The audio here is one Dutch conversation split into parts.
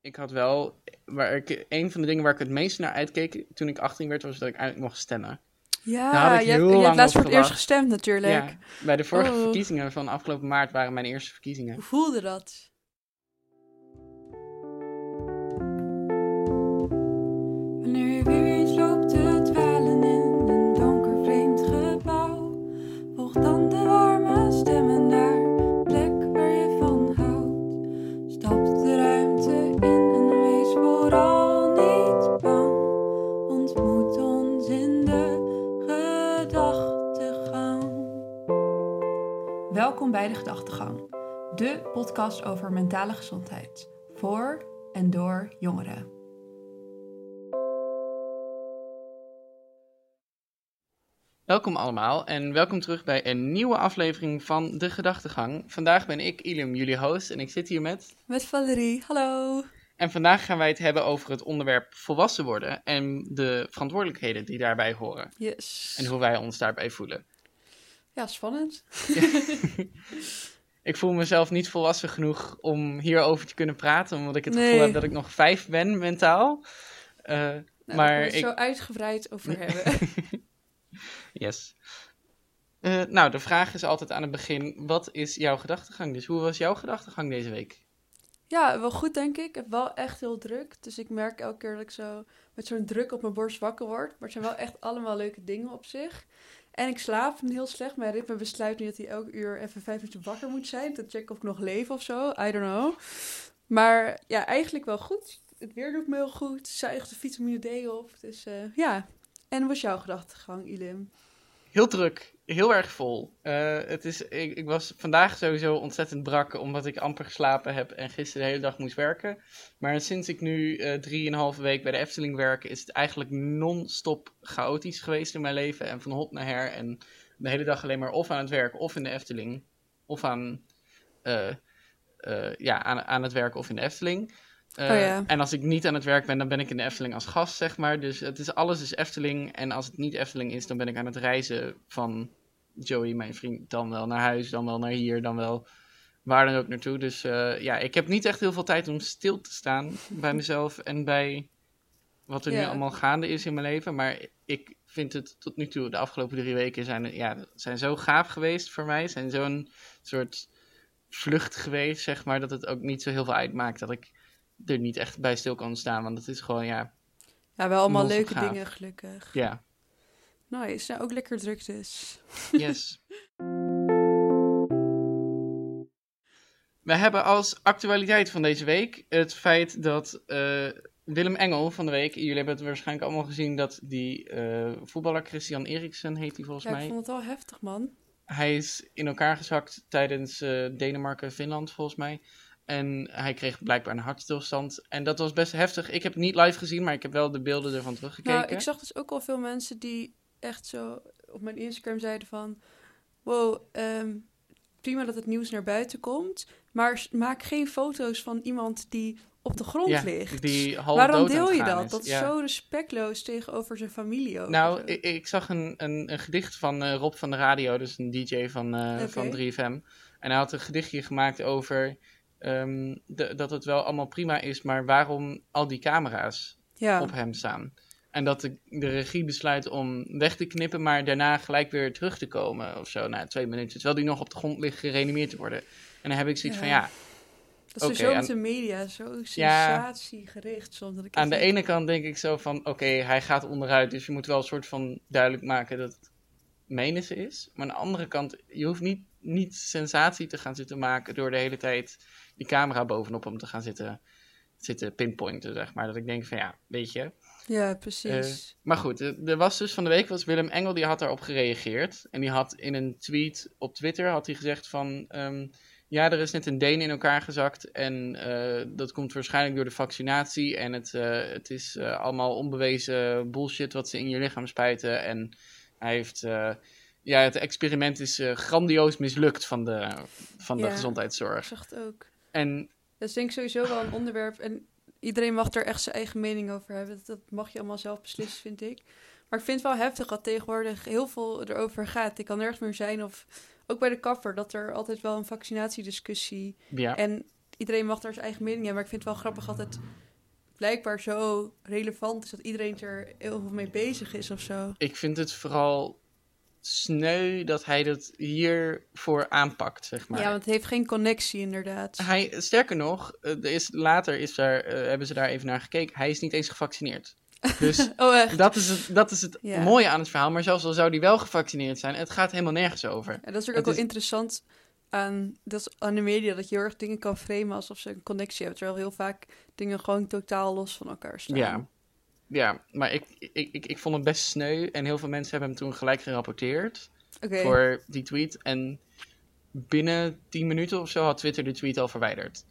ik had wel, waar ik, een van de dingen waar ik het meest naar uitkeek toen ik 18 werd, was dat ik eindelijk mocht stemmen. Ja, Daar had ik je, hebt, heel je hebt laatst voor het eerst gestemd natuurlijk. Ja, bij de vorige Oh. verkiezingen van afgelopen maart waren mijn eerste verkiezingen. Hoe voelde dat? Welkom bij de Gedachtegang, de podcast over mentale gezondheid voor en door jongeren. Welkom allemaal en welkom terug bij een nieuwe aflevering van De Gedachtegang. Vandaag ben ik, Ilium, jullie host en ik zit hier met... Met Valerie, hallo. En vandaag gaan wij het hebben over het onderwerp volwassen worden en de verantwoordelijkheden die daarbij horen. Yes. En hoe wij ons daarbij voelen. Ja, spannend. Ik voel mezelf niet volwassen genoeg om hierover te kunnen praten, omdat ik het Nee. gevoel heb dat ik nog vijf ben mentaal. Nou, Maar ik- zo uitgebreid over hebben. yes. Eh, nou, de vraag is altijd aan het begin, wat is jouw gedachtegang? Dus hoe was jouw gedachtegang deze week? ja, wel goed denk ik. Ik heb wel echt heel druk. Dus ik merk elke keer dat ik zo met zo'n druk op mijn borst wakker word. Maar het zijn wel echt allemaal leuke dingen op zich. En ik slaap heel slecht. Mijn ritme besluit nu dat hij elk uur even vijf minuten wakker moet zijn. Te checken of ik nog leef of zo. I don't know. Maar ja, eigenlijk wel goed. Het weer doet me heel goed. Zuigt de vitamine D op. Dus eh, ja. En hoe was jouw gedachtegang, Ilim? Heel druk, heel erg vol. Eh, het is, ik, was vandaag sowieso ontzettend brak, omdat ik amper geslapen heb en gisteren de hele dag moest werken. Maar sinds ik nu eh drieënhalve week bij de Efteling werk, is het eigenlijk non-stop chaotisch geweest in mijn leven. En van hot naar her. En de hele dag alleen maar of aan het werk of in de Efteling. Of aan, eh, ja, aan, aan het werk of in de Efteling. Eh, Oh ja. En als ik niet aan het werk ben, dan ben ik in de Efteling als gast, zeg maar. Dus het is, alles is Efteling. En als het niet Efteling is, dan ben ik aan het reizen van Joey, mijn vriend, dan wel naar huis, dan wel naar hier, dan wel waar dan ook naartoe. Dus eh, ja, ik heb niet echt heel veel tijd om stil te staan bij mezelf en bij wat er nu allemaal gaande is in mijn leven. Maar ik vind het tot nu toe, de afgelopen drie weken zijn, ja, zijn zo gaaf geweest voor mij. Zijn zo'n soort vlucht geweest, zeg maar, dat het ook niet zo heel veel uitmaakt dat ik er niet echt bij stil kan staan. Want het is gewoon, ja, Ja, wel allemaal leuke gaaf. dingen, gelukkig. ja, Nice. Nou, ook lekker druk dus. yes. We hebben als actualiteit van deze week het feit dat eh, Willem Engel van de week, jullie hebben het waarschijnlijk allemaal gezien, dat die eh, voetballer Christian Eriksen heet hij volgens Ja, ik mij. vond het wel heftig, man. Hij is in elkaar gezakt tijdens eh, Denemarken-Finland volgens mij. En hij kreeg blijkbaar een hartstilstand. En dat was best heftig. Ik heb het niet live gezien, maar ik heb wel de beelden ervan teruggekeken. Nou, ik zag dus ook al veel mensen die echt zo op mijn Instagram zeiden van... Wow, ehm, prima dat het nieuws naar buiten komt. Maar maak geen foto's van iemand die op de grond ja, ligt. die half Waarom deel je dat? is. Dat is Ja. zo respectloos tegenover zijn familie ook. Nou, ik, ik zag een, een, een gedicht van eh, Rob van de Radio, dus een DJ van, eh, van 3FM. En hij had een gedichtje gemaakt over ehm, de- dat het wel allemaal prima is, maar waarom al die camera's ja. op hem staan? En dat de, de regie besluit om weg te knippen, maar daarna gelijk weer terug te komen of zo, na twee minuten. Terwijl die nog op de grond ligt gereanimeerd te worden. En dan heb ik zoiets Ja. van, ja, dat is oké, zo met de media, zo Ja. sensatiegericht soms. Dat ik aan de denk, ene kant denk ik zo van, oké, hij gaat onderuit, dus je moet wel een soort van duidelijk maken dat het menens is. Maar aan de andere kant, je hoeft niet, niet sensatie te gaan zitten maken door de hele tijd die camera bovenop hem te gaan zitten, zitten pinpointen, zeg maar. Dat ik denk van, ja, weet je. Ja, precies. Maar goed, er was dus van de week was Willem Engel, die had daarop gereageerd. En die had in een tweet op Twitter had hij gezegd van... ehm, ja, er is net een Deen in elkaar gezakt en eh, dat komt waarschijnlijk door de vaccinatie. En het, eh, het is eh, allemaal onbewezen bullshit wat ze in je lichaam spuiten. En hij heeft... eh, ja, het experiment is eh, grandioos mislukt van de, van de Ja. gezondheidszorg. ik zag het ook. En Dat is denk ik sowieso wel een onderwerp. En iedereen mag er echt zijn eigen mening over hebben. Dat, dat mag je allemaal zelf beslissen, vind ik. Maar ik vind het wel heftig dat tegenwoordig heel veel erover gaat. Ik kan nergens meer zijn of ook bij de kapper dat er altijd wel een vaccinatiediscussie. ja, En iedereen mag daar zijn eigen mening hebben. Maar ik vind het wel grappig dat het blijkbaar zo relevant is dat iedereen er heel veel mee bezig is of zo. Ik vind het vooral sneu dat hij dat hiervoor aanpakt, zeg maar. Ja, want het heeft geen connectie inderdaad. Hij, sterker nog, eh, er is, later is daar, eh, hebben ze daar even naar gekeken. Hij is niet eens gevaccineerd. Dus Oh, dat is het, dat is het Ja. mooie aan het verhaal. Maar zelfs al zou hij wel gevaccineerd zijn, het gaat helemaal nergens over. Ja, dat is natuurlijk Het ook wel interessant aan, dat is aan de media, dat je heel erg dingen kan framen alsof ze een connectie hebben. Terwijl heel vaak dingen gewoon totaal los van elkaar staan. Ja, ja maar ik, ik, ik, ik vond het best sneu. En heel veel mensen hebben hem toen gelijk gerapporteerd voor die tweet. En binnen 10 minuten of zo had Twitter de tweet al verwijderd.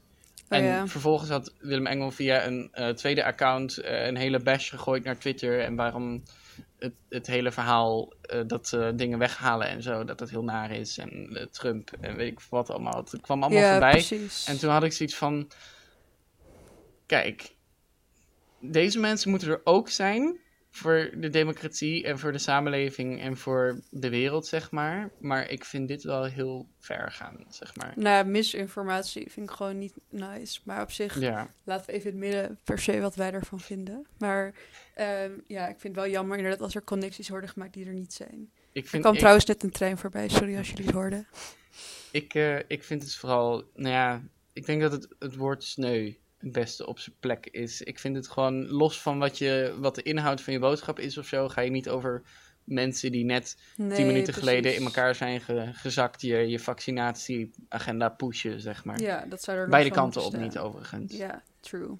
Oh, en ja. vervolgens had Willem Engel via een eh, tweede account eh, een hele bash gegooid naar Twitter. En waarom het, het hele verhaal eh, dat ze dingen weghalen en zo, dat het heel naar is. En Trump en weet ik wat allemaal. Het kwam allemaal ja, voorbij. precies. En toen had ik zoiets van: kijk, deze mensen moeten er ook zijn voor de democratie en voor de samenleving en voor de wereld, zeg maar. Maar ik vind dit wel heel ver gaan, zeg maar. Nou, ja, misinformatie vind ik gewoon niet nice. Maar op zich, Ja, laten we even in het midden per se wat wij ervan vinden. Maar ehm, ja, ik vind het wel jammer inderdaad als er connecties worden gemaakt die er niet zijn. ik Er kwam ik, trouwens net een trein voorbij, sorry als jullie het hoorden. ik, eh, ik vind het vooral, nou ja, ik denk dat het, het woord sneu het beste op zijn plek is. Ik vind het gewoon los van wat, je, wat de inhoud van je boodschap is of zo, ga je niet over mensen die net Nee, tien minuten precies. geleden in elkaar zijn ge- gezakt, je, je vaccinatieagenda pushen, zeg maar. Ja, dat zou er nog Beide kanten op niet, overigens. Ja, true.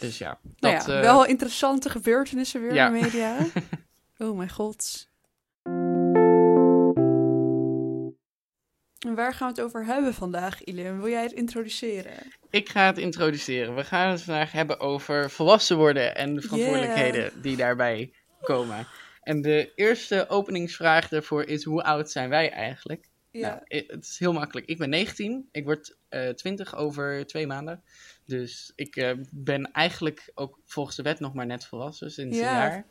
Dus ja, Nou dat, ja, eh, wel interessante gebeurtenissen weer ja. in de media. oh mijn god. En waar gaan we het over hebben vandaag, Ilim? Wil jij het introduceren? ik ga het introduceren. We gaan het vandaag hebben over volwassen worden en de verantwoordelijkheden die daarbij komen. En de eerste openingsvraag daarvoor is: hoe oud zijn wij eigenlijk? Ja, Nou, het is heel makkelijk. Ik ben 19. Ik word eh 20 over twee maanden. Dus ik eh, ben eigenlijk ook volgens de wet nog maar net volwassen sinds Ja. een jaar.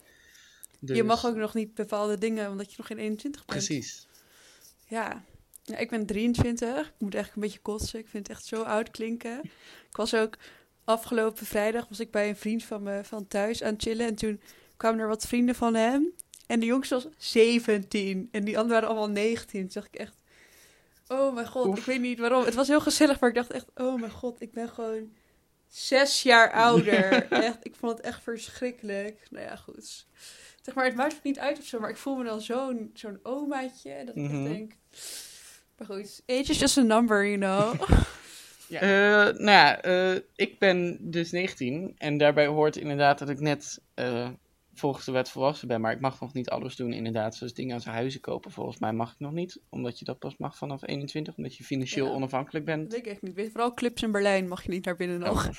Dus, je mag ook nog niet bepaalde dingen, omdat je nog geen 21 bent. Precies. Ja. Ja, ik ben 23. Ik moet eigenlijk een beetje kotsen. Ik vind het echt zo oud klinken. Ik was ook afgelopen vrijdag was ik bij een vriend van me van thuis aan het chillen. En toen kwamen er wat vrienden van hem. En de jongste was 17. En die anderen waren allemaal 19. Toen dacht ik echt, oh mijn god, Oef. ik weet niet waarom. Het was heel gezellig, maar ik dacht echt, oh mijn god, ik ben gewoon zes jaar ouder. echt, ik vond het echt verschrikkelijk. Nou ja, goed. Zeg maar, het maakt het niet uit of zo, maar ik voel me dan zo'n zo'n omaatje. Dat ik echt Mhm. denk... Maar goed, age is just a number, you know. Ja. Eh, nou ja, eh, ik ben dus 19 en daarbij hoort inderdaad dat ik net eh, volgens de wet volwassen ben, maar ik mag nog niet alles doen inderdaad, zoals dingen als huizen kopen. Volgens mij mag ik nog niet, omdat je dat pas mag vanaf 21, omdat je financieel Ja. onafhankelijk dat bent. weet ik echt niet. Weet- Vooral clubs in Berlijn mag je niet naar binnen nog. Oh.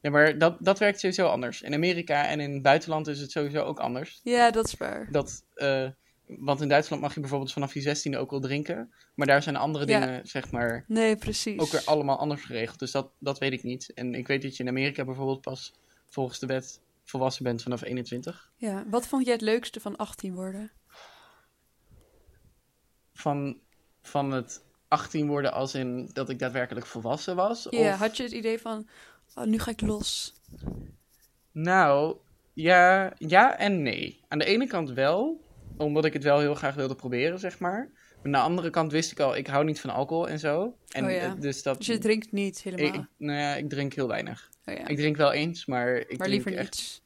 Ja, maar dat, dat werkt sowieso anders. In Amerika en in het buitenland is het sowieso ook anders. Ja, dat is waar. Dat, eh, want in Duitsland mag je bijvoorbeeld vanaf je 16e ook wel drinken, maar daar zijn andere Ja. dingen, zeg maar, Nee, precies. ook weer allemaal anders geregeld. Dus dat, dat weet ik niet. En ik weet dat je in Amerika bijvoorbeeld pas volgens de wet volwassen bent vanaf 21. Ja, wat vond jij het leukste van 18 worden? Van, van het 18 worden als in dat ik daadwerkelijk volwassen was? Ja, of... had je het idee van, oh, nu ga ik los. Nou, ja, ja en nee. Aan de ene kant wel, omdat ik het wel heel graag wilde proberen, zeg maar. Maar aan de andere kant wist ik al, ik hou niet van alcohol en zo. En Oh ja. eh, dus dat... Dus je drinkt niet helemaal. ik- nou ja, ik drink heel weinig. oh, ja. Ik drink wel eens, maar ik maar drink liever echt niet.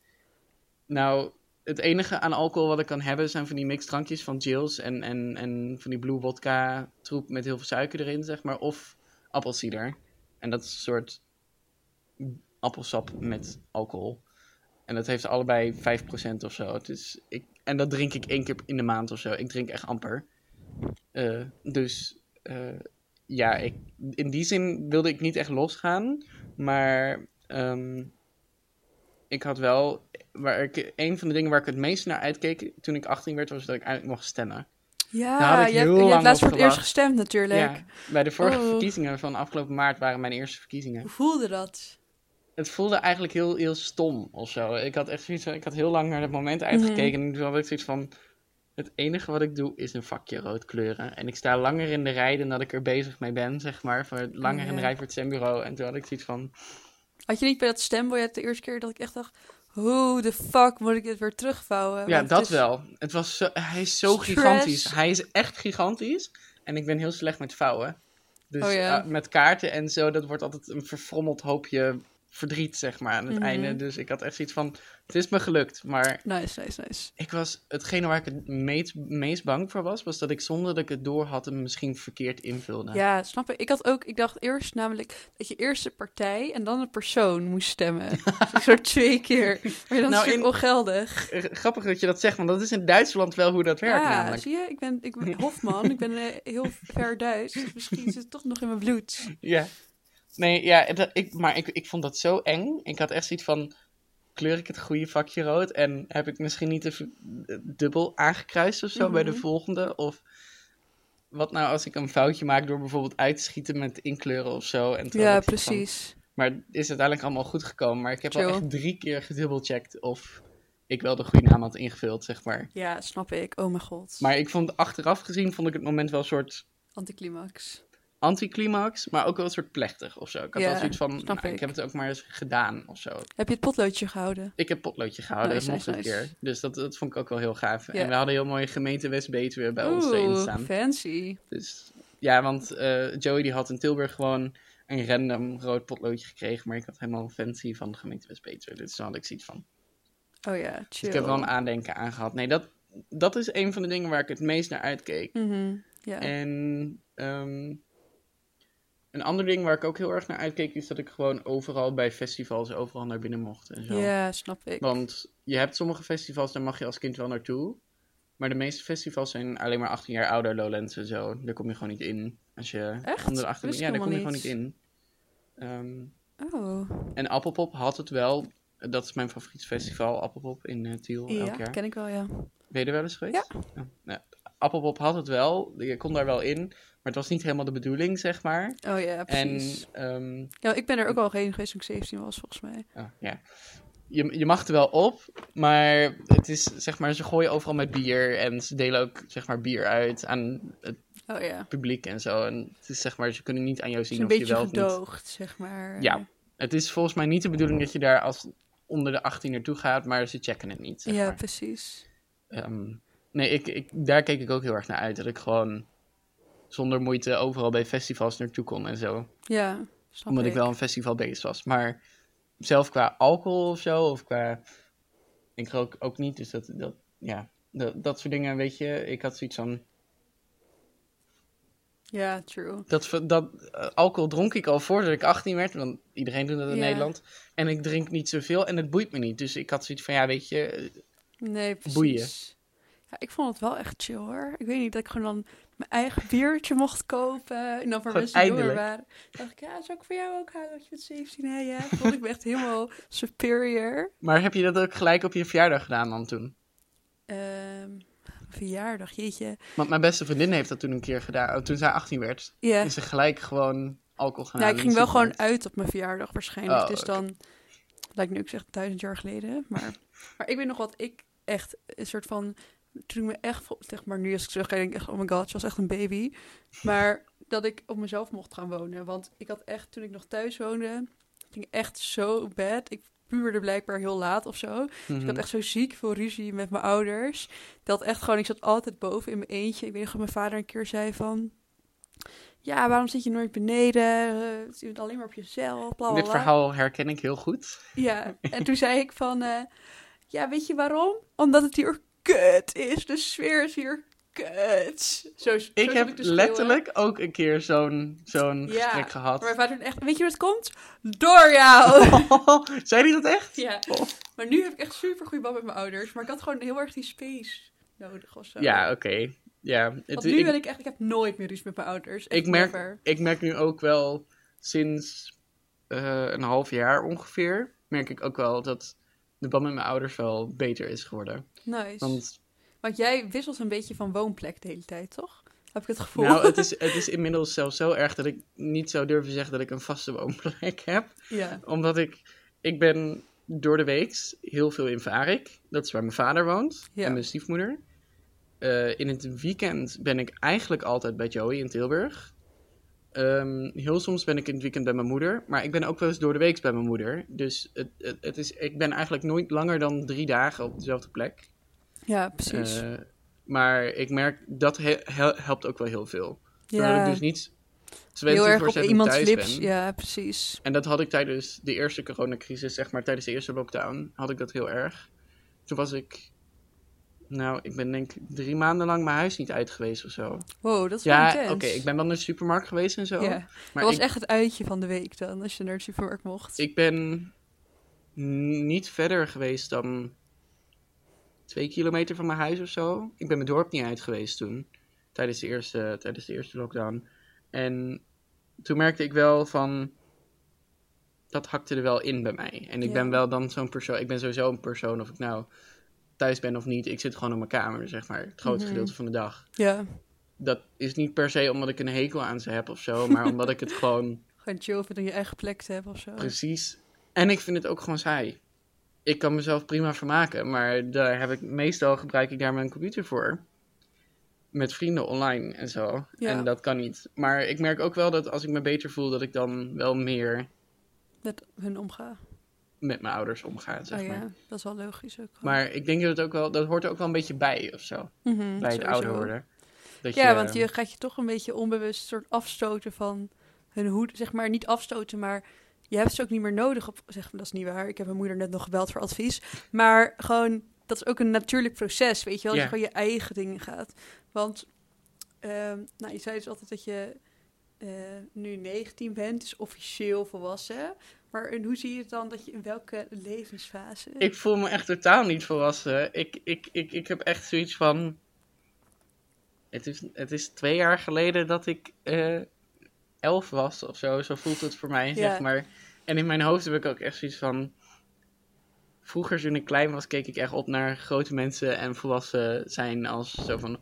Nou, het enige aan alcohol wat ik kan hebben zijn van die mixdrankjes van Jills en, en, en van die blue vodka troep met heel veel suiker erin, zeg maar. Of appelsieder. En dat is een soort appelsap met alcohol. En dat heeft allebei 5% of zo. Het is, ik, en dat drink ik één keer in de maand of zo. Ik drink echt amper. Eh, dus eh, ja, ik, in die zin wilde ik niet echt losgaan. Maar ehm, ik had wel waar ik, een van de dingen waar ik het meest naar uitkeek toen ik 18 werd, was dat ik eigenlijk mocht stemmen. Ja, je hebt, je laatst voor het eerst gestemd natuurlijk. Ja, bij de vorige Oh. verkiezingen van afgelopen maart waren mijn eerste verkiezingen. Hoe voelde dat? Het voelde eigenlijk heel, heel stom of zo. Ik had echt zoiets van, ik had heel lang naar dat moment uitgekeken en toen had ik zoiets van, Het enige wat ik doe is een vakje rood kleuren. En ik sta langer in de rij dan dat ik er bezig mee ben, zeg maar. Voor, langer in de rij voor het stembureau. En toen had ik zoiets van, Had je niet bij dat stembiljet de eerste keer dat ik echt dacht... Hoe de fuck moet ik dit weer terugvouwen? ja, dat is- wel. Het was zo, hij is zo Stress. gigantisch. Hij is echt gigantisch. En ik ben heel slecht met vouwen. Dus Oh ja. eh, met kaarten en zo, dat wordt altijd een verfrommeld hoopje verdriet, zeg maar, aan het Mhm. einde. Dus ik had echt zoiets van, het is me gelukt. Maar Nice, nice, nice. ik was, hetgene waar ik het meest, meest bang voor was, was dat ik zonder dat ik het door had hem misschien verkeerd invulde. Ja, snap ik. Ik had ook, ik dacht eerst namelijk dat je eerst de partij en dan een persoon moest stemmen. dus zo twee keer. Maar dan Nou, is het in- ongeldig. Eh, Grappig dat je dat zegt, want dat is in Duitsland wel hoe dat werkt ja, namelijk. zie je? Ik ben, ik ben Hofman. ik ben eh, heel ver Duits. Dus misschien zit het toch nog in mijn bloed. Ja. Nee, ja, dat, ik, maar ik, ik vond dat zo eng. Ik had echt zoiets van, kleur ik het goede vakje rood? En heb ik misschien niet v- dubbel aangekruist of zo bij de Mhm. volgende? Of wat nou als ik een foutje maak door bijvoorbeeld uit te schieten met inkleuren of zo? En Ja, zoiets van- precies. maar het is uiteindelijk allemaal goed gekomen. Maar ik heb al Chill. echt drie keer gedubbelcheckt of ik wel de goede naam had ingevuld, zeg maar. Ja, snap ik. Oh mijn god. Maar ik vond achteraf gezien, vond ik het moment wel een soort Anticlimax. Anticlimax, maar ook wel een soort plechtig of zo. Ik had Ja, wel zoiets van, nou, ik. ik. heb het ook maar eens gedaan of zo. Heb je het potloodje gehouden? Ik heb potloodje gehouden, Nice, nog nice, een keer. Dus dat, dat vond ik ook wel heel gaaf. Ja. En we hadden heel mooie gemeente West-Betuwe bij ons erin Oeh, staan. fancy. Dus ja, want eh, Joey die had in Tilburg gewoon een random rood potloodje gekregen. Maar ik had helemaal fancy van de gemeente West-Betuwe. Dus toen had ik zoiets van. Oh ja, chill. Dus ik heb wel een aandenken aan gehad. Nee, dat, dat is een van de dingen waar ik het meest naar uitkeek. Mhm, Ja. En ehm, een ander ding waar ik ook heel erg naar uitkeek, is dat ik gewoon overal bij festivals overal naar binnen mocht en zo. ja, snap ik. Want je hebt sommige festivals, daar mag je als kind wel naartoe. Maar de meeste festivals zijn alleen maar 18 jaar ouder, Lowlands en zo. Daar kom je gewoon niet in. Als je Echt? onder de 18 Wist ik Ja, daar kom je gewoon niet in. Ehm, Oh, en Appelpop had het wel. Dat is mijn favoriet festival, Appelpop in eh, Tiel elk ja, jaar. ken ik wel, ja. Ben je er wel eens geweest? Ja. nou, Appelpop had het wel. Je kon daar wel in. Maar het was niet helemaal de bedoeling, zeg maar. Oh ja, precies. En ehm, Ja, ik ben er ook al heen geweest toen ik 17 was, volgens mij. oh, ja. Je, je mag er wel op, maar het is zeg maar, ze gooien overal met bier en ze delen ook zeg maar bier uit aan het Oh ja. publiek en zo. En het is zeg maar, ze kunnen niet aan jou zien een of je beetje wel of niet. gedoogd, zeg maar. Ja. Het is volgens mij niet de bedoeling dat je daar als onder de 18 naartoe gaat, maar ze checken het niet. Zeg Ja, maar. precies. Ehm, nee, ik, ik, daar keek ik ook heel erg naar uit. Dat ik gewoon zonder moeite overal bij festivals naartoe kon en zo. Ja, snap omdat ik wel een festivalbeest was. Maar zelf qua alcohol of zo, of qua... Ik rook ook niet, dus dat, dat, ja, dat, dat soort dingen, weet je. Ik had zoiets van... Ja, true. Dat, dat, eh, alcohol dronk ik al voordat ik 18 werd, want iedereen doet dat in. Nederland. En ik drink niet zoveel en het boeit me niet. Dus ik had zoiets van, ja, weet je... eh, Nee, precies. Boeien. Ja, ik vond het wel echt chill hoor. Ik weet niet, dat ik gewoon dan mijn eigen biertje mocht kopen. En dan voor mensen die jonger waren. dacht ik, ja, zou ik voor jou ook houden dat je met 17 hè? Ja, vond ik me echt helemaal superior. Maar heb je dat ook gelijk op je verjaardag gedaan dan toen? Ehm, verjaardag, jeetje. Want mijn beste vriendin heeft dat toen een keer gedaan. oh, toen zij 18 werd, Ja, is ze gelijk gewoon alcohol gaan ik in ging wel gewoon uit op mijn verjaardag waarschijnlijk. Oh, dus dan, lijkt nu ook zeg duizend jaar geleden. Maar, maar ik weet nog wat ik echt een soort van, toen ik me echt, zeg maar nu als ik terugkijk, denk ik echt, oh my god, ze was echt een baby. Maar dat ik op mezelf mocht gaan wonen. Want ik had echt, toen ik nog thuis woonde, ging echt zo bad. Ik puurde blijkbaar heel laat of zo. Dus ik Mhm. had echt zo ziek veel ruzie met mijn ouders. Dat echt gewoon, ik zat altijd boven in mijn eentje. Ik weet nog dat mijn vader een keer zei van... Ja, waarom zit je nooit beneden? Eh, je bent alleen maar op jezelf, bla bla Dit verhaal herken ik heel goed. Ja, en toen zei ik van... eh, ja, weet je waarom? Omdat het hier kut is. De sfeer is hier kut. Zo, zo Ik heb letterlijk ook een keer zo'n zo'n Ja, gesprek gehad. Maar mijn vader echt... Weet je het komt? Door jou! Zei hij dat echt? ja. Oh. Maar nu heb ik echt super goede band met mijn ouders. Maar ik had gewoon heel erg die space nodig of zo. Ja, oké. Ja, het, Want nu ik, ben ik echt... Ik heb nooit meer ruzie met mijn ouders. Echt ik, merk, never. ik merk nu ook wel sinds eh, een half jaar ongeveer, merk ik ook wel dat de band met mijn ouders wel beter is geworden. Nice. Want Want jij wisselt een beetje van woonplek de hele tijd, toch? Heb ik het gevoel. nou, het, is, het is inmiddels zelfs zo erg dat ik niet zou durven zeggen dat ik een vaste woonplek heb. ja. Omdat ik, ik ben door de week heel veel in Varik. Dat is waar mijn vader woont. Ja. En mijn stiefmoeder. eh, in het weekend ben ik eigenlijk altijd bij Joey in Tilburg. Ehm, heel soms ben ik in het weekend bij mijn moeder. Maar ik ben ook wel eens door de week bij mijn moeder. Dus het, het, het is, ik ben eigenlijk nooit langer dan drie dagen op dezelfde plek. Ja, precies. Eh, maar ik merk dat he- hel- helpt ook wel heel veel. Doordat ja, ik dus niet 24/7 heel erg op iemands lips. ben. Ja, precies. En dat had ik tijdens de eerste coronacrisis, zeg maar tijdens de eerste lockdown, had ik dat heel erg. Toen was ik, nou, ik ben denk ik drie maanden lang mijn huis niet uit geweest of zo. Wow, dat is Ja, oké, ik ben wel naar de supermarkt geweest en zo. Ja, Maar dat was ik, echt het uitje van de week dan, als je naar de supermarkt mocht. ik ben niet verder geweest dan twee kilometer van mijn huis of zo. Ik ben mijn dorp niet uit geweest toen, tijdens de eerste, tijdens de eerste lockdown. En toen merkte ik wel van, dat hakte er wel in bij mij. En ik Ja. ben wel dan zo'n persoon, ik ben sowieso een persoon of ik nou thuis ben of niet. Ik zit gewoon op mijn kamer, zeg maar, het grootste Mhm. gedeelte van de dag. Ja, Dat is niet per se omdat ik een hekel aan ze heb of zo, maar omdat ik het gewoon gewoon chill vindt om je eigen plek te hebben of zo. Precies. En ik vind het ook gewoon saai. Ik kan mezelf prima vermaken, maar daar heb ik meestal gebruik ik daar mijn computer voor. Met vrienden online en zo. Ja. En dat kan niet. Maar ik merk ook wel dat als ik me beter voel, dat ik dan wel meer Met hun omgaan. Met mijn ouders omga, zeg oh maar. ja, dat is wel logisch ook. Maar ik denk dat het ook wel, dat hoort er ook wel een beetje bij of zo. Mhm, Bij het ouder worden. Dat Ja, want je gaat je toch een beetje onbewust soort afstoten van hun hoed. Zeg maar niet afstoten, maar je hebt ze ook niet meer nodig. Op, zeg, dat is niet waar. Ik heb mijn moeder net nog gebeld voor advies. Maar gewoon, dat is ook een natuurlijk proces, weet je wel. Ja. je gewoon je eigen dingen gaat. Want, ehm, nou, je zei dus altijd dat je eh, nu 19 bent, dus officieel volwassen. Maar en hoe zie je het dan dat je in welke levensfase... Ik voel me echt totaal niet volwassen. Ik, ik, ik, ik heb echt zoiets van. Het is, het is twee jaar geleden dat ik eh, elf was of zo. Zo voelt het voor mij, Ja. zeg maar. En in mijn hoofd heb ik ook echt zoiets van. Vroeger, toen ik klein was, keek ik echt op naar grote mensen en volwassen zijn als zo van.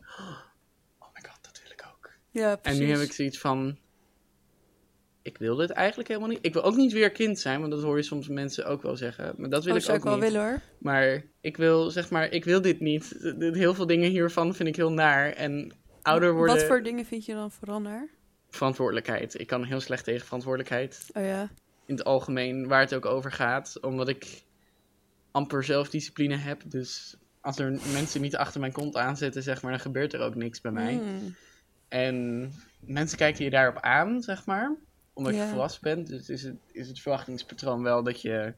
Oh my god, dat wil ik ook. ja, En precies. nu heb ik zoiets van. Ik wil dit eigenlijk helemaal niet. Ik wil ook niet weer kind zijn, want dat hoor je soms mensen ook wel zeggen. Maar dat wil Oh, ik zou ook ik wel niet. willen hoor. Maar ik wil, zeg maar, ik wil dit niet. Heel veel dingen hiervan vind ik heel naar. En ouder worden, Wat voor dingen vind je dan vooral naar? verantwoordelijkheid. Ik kan heel slecht tegen verantwoordelijkheid. Oh ja. In het algemeen, waar het ook over gaat. Omdat ik amper zelfdiscipline heb. Dus als er mensen niet achter mijn kont aanzetten, zeg maar, dan gebeurt er ook niks bij mij. Hmm. En mensen kijken je daarop aan, zeg maar. Omdat Ja. je volwassen bent. Dus is het, is het verwachtingspatroon wel dat je,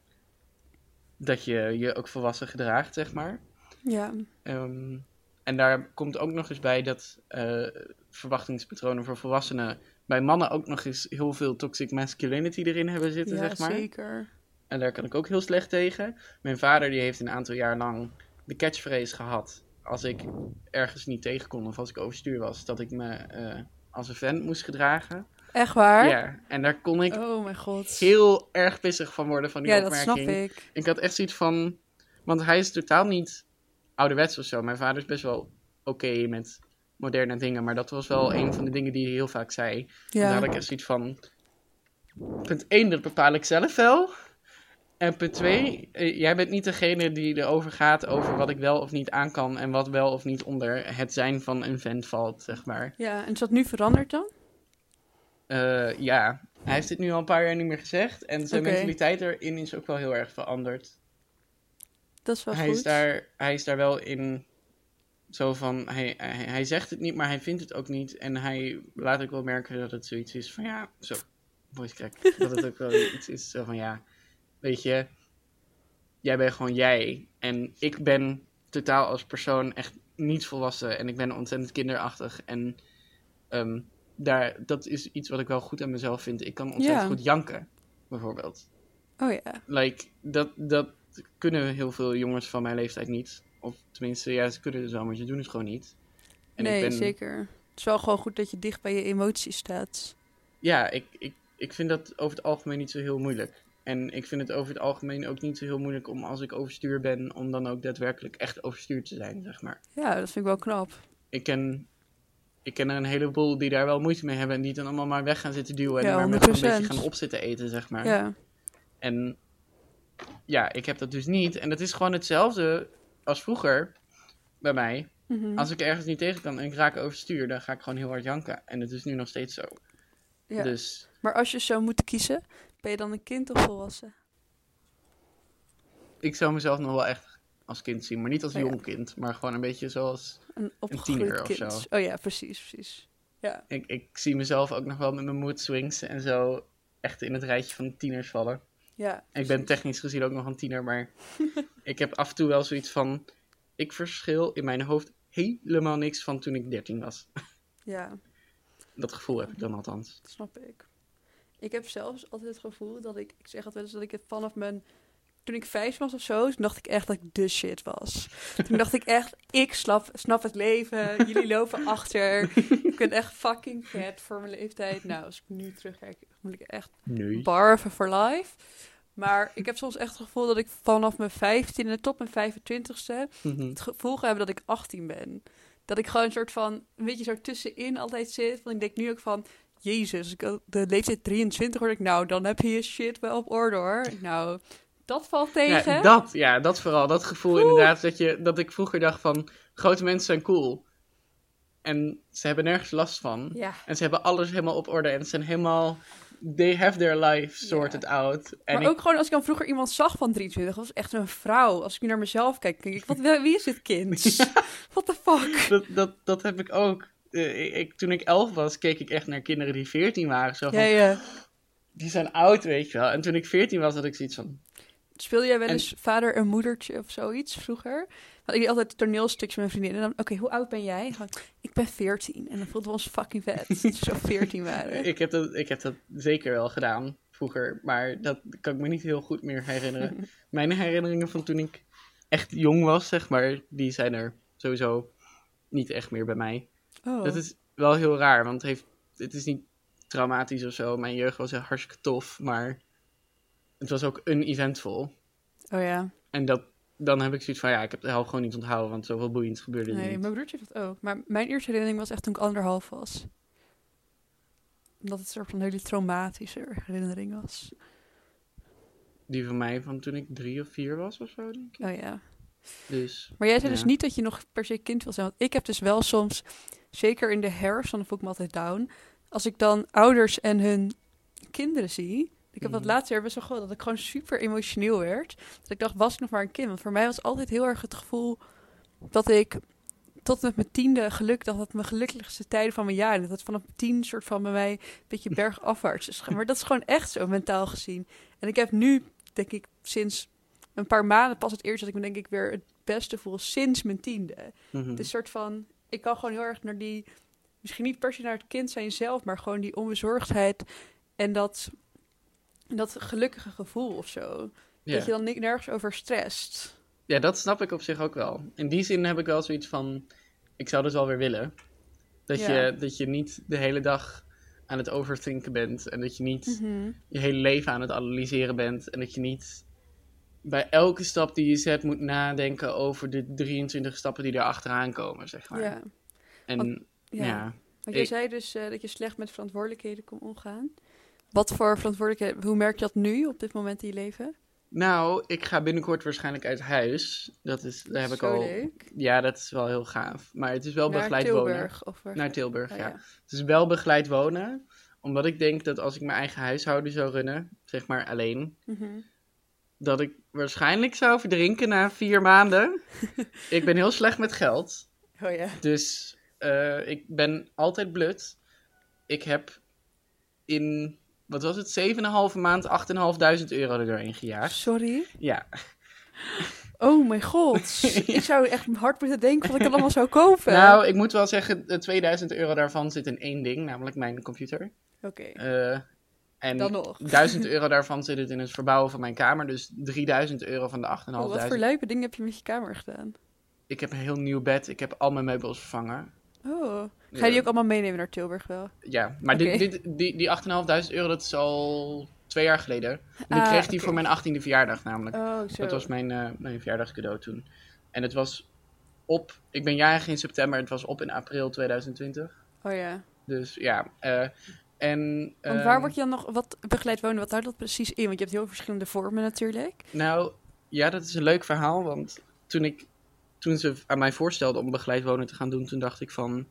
dat je je ook volwassen gedraagt, zeg maar. Ja. Ehm, en daar komt ook nog eens bij dat eh, verwachtingspatronen voor volwassenen bij mannen ook nog eens heel veel toxic masculinity erin hebben zitten, Ja, zeg maar. zeker. En daar kan ik ook heel slecht tegen. Mijn vader die heeft een aantal jaar lang de catchphrase gehad. Als ik ergens niet tegen kon of als ik overstuur was, dat ik me eh, als een vent moest gedragen. Echt waar? Ja, en daar kon ik Oh mijn god. heel erg pissig van worden van die ja, dat opmerking. snap ik. Ik had echt zoiets van. Want hij is totaal niet ouderwets of zo. Mijn vader is best wel oké met moderne dingen. Maar dat was wel een van de dingen die hij heel vaak zei. En daar Ja. had ik echt zoiets van. Punt 1, dat bepaal ik zelf wel. En punt 2, jij bent niet degene die erover gaat over wat ik wel of niet aan kan. En wat wel of niet onder het zijn van een vent valt, zeg maar. ja, en is dat nu veranderd dan? Eh, ja, hij heeft dit nu al een paar jaar niet meer gezegd. En zijn mentaliteit erin is ook wel heel erg veranderd. Dat is wel hij, goed. is daar, hij is daar wel in zo van, hij, hij, hij zegt het niet, maar hij vindt het ook niet. En hij laat ook wel merken dat het zoiets is van, ja, zo, voice crack. dat het ook wel iets is zo van, ja, weet je, jij bent gewoon jij. En ik ben totaal als persoon echt niet volwassen. En ik ben ontzettend kinderachtig. En ehm, daar, dat is iets wat ik wel goed aan mezelf vind. Ik kan ontzettend Ja. goed janken, bijvoorbeeld. Oh ja. Like, dat, dat kunnen heel veel jongens van mijn leeftijd niet. Of tenminste, ja, ze kunnen het wel, maar ze doen het gewoon niet. En nee, ik ben, zeker. Het is wel gewoon goed dat je dicht bij je emoties staat. Ja, ik, ik, ik vind dat over het algemeen niet zo heel moeilijk. En ik vind het over het algemeen ook niet zo heel moeilijk om als ik overstuur ben, om dan ook daadwerkelijk echt overstuur te zijn, zeg maar. Ja, dat vind ik wel knap. Ik ken, ik ken er een heleboel die daar wel moeite mee hebben en die dan allemaal maar weg gaan zitten duwen en Ja, maar met een 100%. beetje gaan opzitten eten, zeg maar. Ja. En ja, ik heb dat dus niet. En het is gewoon hetzelfde als vroeger bij mij. Mhm. Als ik ergens niet tegen kan en ik raak overstuur, dan ga ik gewoon heel hard janken. En het is nu nog steeds zo. ja. Dus Maar als je zou moeten kiezen, ben je dan een kind of volwassen? ik zou mezelf nog wel echt als kind zien. Maar niet als Oh ja. jong kind, maar gewoon een beetje zoals... Een opgegroeid tiener of zo. Oh ja, precies, precies. Ja, Ik, ik zie mezelf ook nog wel met mijn mood swings en zo echt in het rijtje van tieners vallen. ja. Ik ben technisch gezien ook nog een tiener, maar ik heb af en toe wel zoiets van... Ik verschil in mijn hoofd helemaal niks van toen ik 13 was. Ja, Dat gevoel heb ik dan althans. dat snap ik. Ik heb zelfs altijd het gevoel dat ik, ik zeg eens, dat ik het vanaf mijn, toen ik vijf was of zo, toen dacht ik echt dat ik de shit was. Toen dacht ik echt, ik snap, snap het leven, jullie lopen achter, ik ben echt fucking vet voor mijn leeftijd. Nou, als ik nu terugkijk, moet ik echt Nee. barven for life. Maar ik heb soms echt het gevoel dat ik vanaf mijn 15e tot mijn 25ste Mhm. het gevoel ga hebben dat ik 18 ben. Dat ik gewoon een soort van, een beetje zo tussenin altijd zit. Want ik denk nu ook van, jezus, de leeftijd 23 word, ik nou, dan heb je je shit wel op orde hoor. Nou, dat valt tegen. Ja, dat, ja, dat vooral. Dat gevoel inderdaad, dat, je, dat ik vroeger dacht van... Grote mensen zijn cool. En ze hebben nergens last van. Ja. En ze hebben alles helemaal op orde. En ze zijn helemaal... They have their life sorted out. En Maar ik, ook gewoon als ik dan vroeger iemand zag van 23, was echt een vrouw. Als ik nu naar mezelf kijk, denk ik, wat, wie is dit kind? What the fuck? dat, dat, dat heb ik ook. Eh, ik, ik- toen ik elf was, keek ik echt naar kinderen die 14 waren. Zo van, Ja, ja. die zijn oud, weet je wel. En toen ik 14 was, had ik zoiets van... Speel jij wel En- eens vader en moedertje of zoiets vroeger? Want ik deed altijd toneelstukjes met mijn vriendinnen. En dan, oké, hoe oud ben jij? Gewoon, ik ben 14. En dan voelden we ons fucking vet. dat we zo 14 waren. Ik heb, dat, ik heb dat zeker wel gedaan vroeger, maar dat kan ik me niet heel goed meer herinneren. Mijn herinneringen van toen ik echt jong was, zeg maar, die zijn er sowieso niet echt meer bij mij. Oh. Dat is wel heel raar, want het, heeft, het is niet traumatisch of zo. Mijn jeugd was echt hartstikke tof, maar het was ook een eventvol. oh ja. En dat, dan heb ik zoiets van, ja, ik heb de helft gewoon niet onthouden, want zoveel boeiends gebeurde er Nee, niet. mijn broertje heeft dat ook. Maar mijn eerste herinnering was echt toen ik anderhalf was. Omdat het een soort van hele traumatische herinnering was. Die van mij van toen ik drie of vier was of zo, denk ik. Oh ja. Dus, Maar jij zei dus niet dat je nog per se kind wil zijn. Want ik heb dus wel soms, zeker in de herfst, dan voel ik me altijd down. Als ik dan ouders en hun kinderen zie. Ik heb dat Mhm. laatste jaar best wel gehad, dat ik gewoon super emotioneel werd. Dat ik dacht, was ik nog maar een kind? Want voor mij was altijd heel erg het gevoel dat ik tot met mijn tiende geluk, dat het mijn gelukkigste tijden van mijn jaar. Dat het vanaf tien soort van bij mij een beetje bergafwaarts is. Maar dat is gewoon echt zo, mentaal gezien. En ik heb nu, denk ik, sinds een paar maanden pas het eerst dat ik me denk ik weer het beste voel sinds mijn tiende. mhm. Het is een soort van, ik kan gewoon heel erg naar die, misschien niet per se naar het kind zijn zelf, maar gewoon die onbezorgdheid en dat, dat gelukkige gevoel of zo. ja. Dat je dan niet nergens over stresst. Ja, dat snap ik op zich ook wel. In die zin heb ik wel zoiets van, ik zou dus wel weer willen. Dat, Ja. je, dat je niet de hele dag aan het overthinken bent. En dat je niet Mhm. je hele leven aan het analyseren bent. En dat je niet bij elke stap die je zet moet nadenken over de 23 stappen die er achteraan komen, zeg maar. Ja. En Want- ja, Ja. Want jij Ik- zei dus eh, dat je slecht met verantwoordelijkheden kon omgaan. Wat voor verantwoordelijkheden, hoe merk je dat nu op dit moment in je leven? nou, ik ga binnenkort waarschijnlijk uit huis. Dat is, daar heb ik Zo al. leuk. Ja, dat is wel heel gaaf. Maar het is wel Naar begeleid wonen. Tilburg, Of waar- Naar Tilburg, Oh, ja. Het is wel begeleid wonen, omdat ik denk dat als ik mijn eigen huishouden zou runnen, zeg maar alleen, Mhm. dat ik waarschijnlijk zou verdrinken na vier maanden. ik ben heel slecht met geld, Oh ja. dus eh, ik ben altijd blut. Ik heb in, wat was het, 7,5 maand 8.500 euro er doorheen gejaagd. Sorry? Ja, Oh mijn god. Ik zou echt hard moeten denken wat ik dat allemaal zou kopen. nou, ik moet wel zeggen, de 2000 euro daarvan zit in één ding, namelijk mijn computer. Oké, Eh, en dan nog. 1000 euro daarvan zit het in het verbouwen van mijn kamer. Dus 3000 euro van de 8.500. Oh, wat voor luipe dingen heb je met je kamer gedaan? Ik heb een heel nieuw bed. Ik heb al mijn meubels vervangen. Oh. Ga je die ook allemaal meenemen naar Tilburg wel? Ja, maar dit, dit, die, die 8.500 euro, dat is al twee jaar geleden. En ik Ah, kreeg die voor mijn 18e verjaardag namelijk. Oh, zo. Dat was mijn, eh mijn verjaardagscadeau toen. En het was op... Ik ben jarig in september. Het was op in april 2020. Oh ja. Dus ja. eh, en, Want ehm, waar word je dan nog, wat begeleid wonen, wat houdt dat precies in? Want je hebt heel verschillende vormen natuurlijk. Nou, ja, dat is een leuk verhaal. Want toen ik toen ze aan mij voorstelde om begeleid wonen te gaan doen, toen dacht ik van...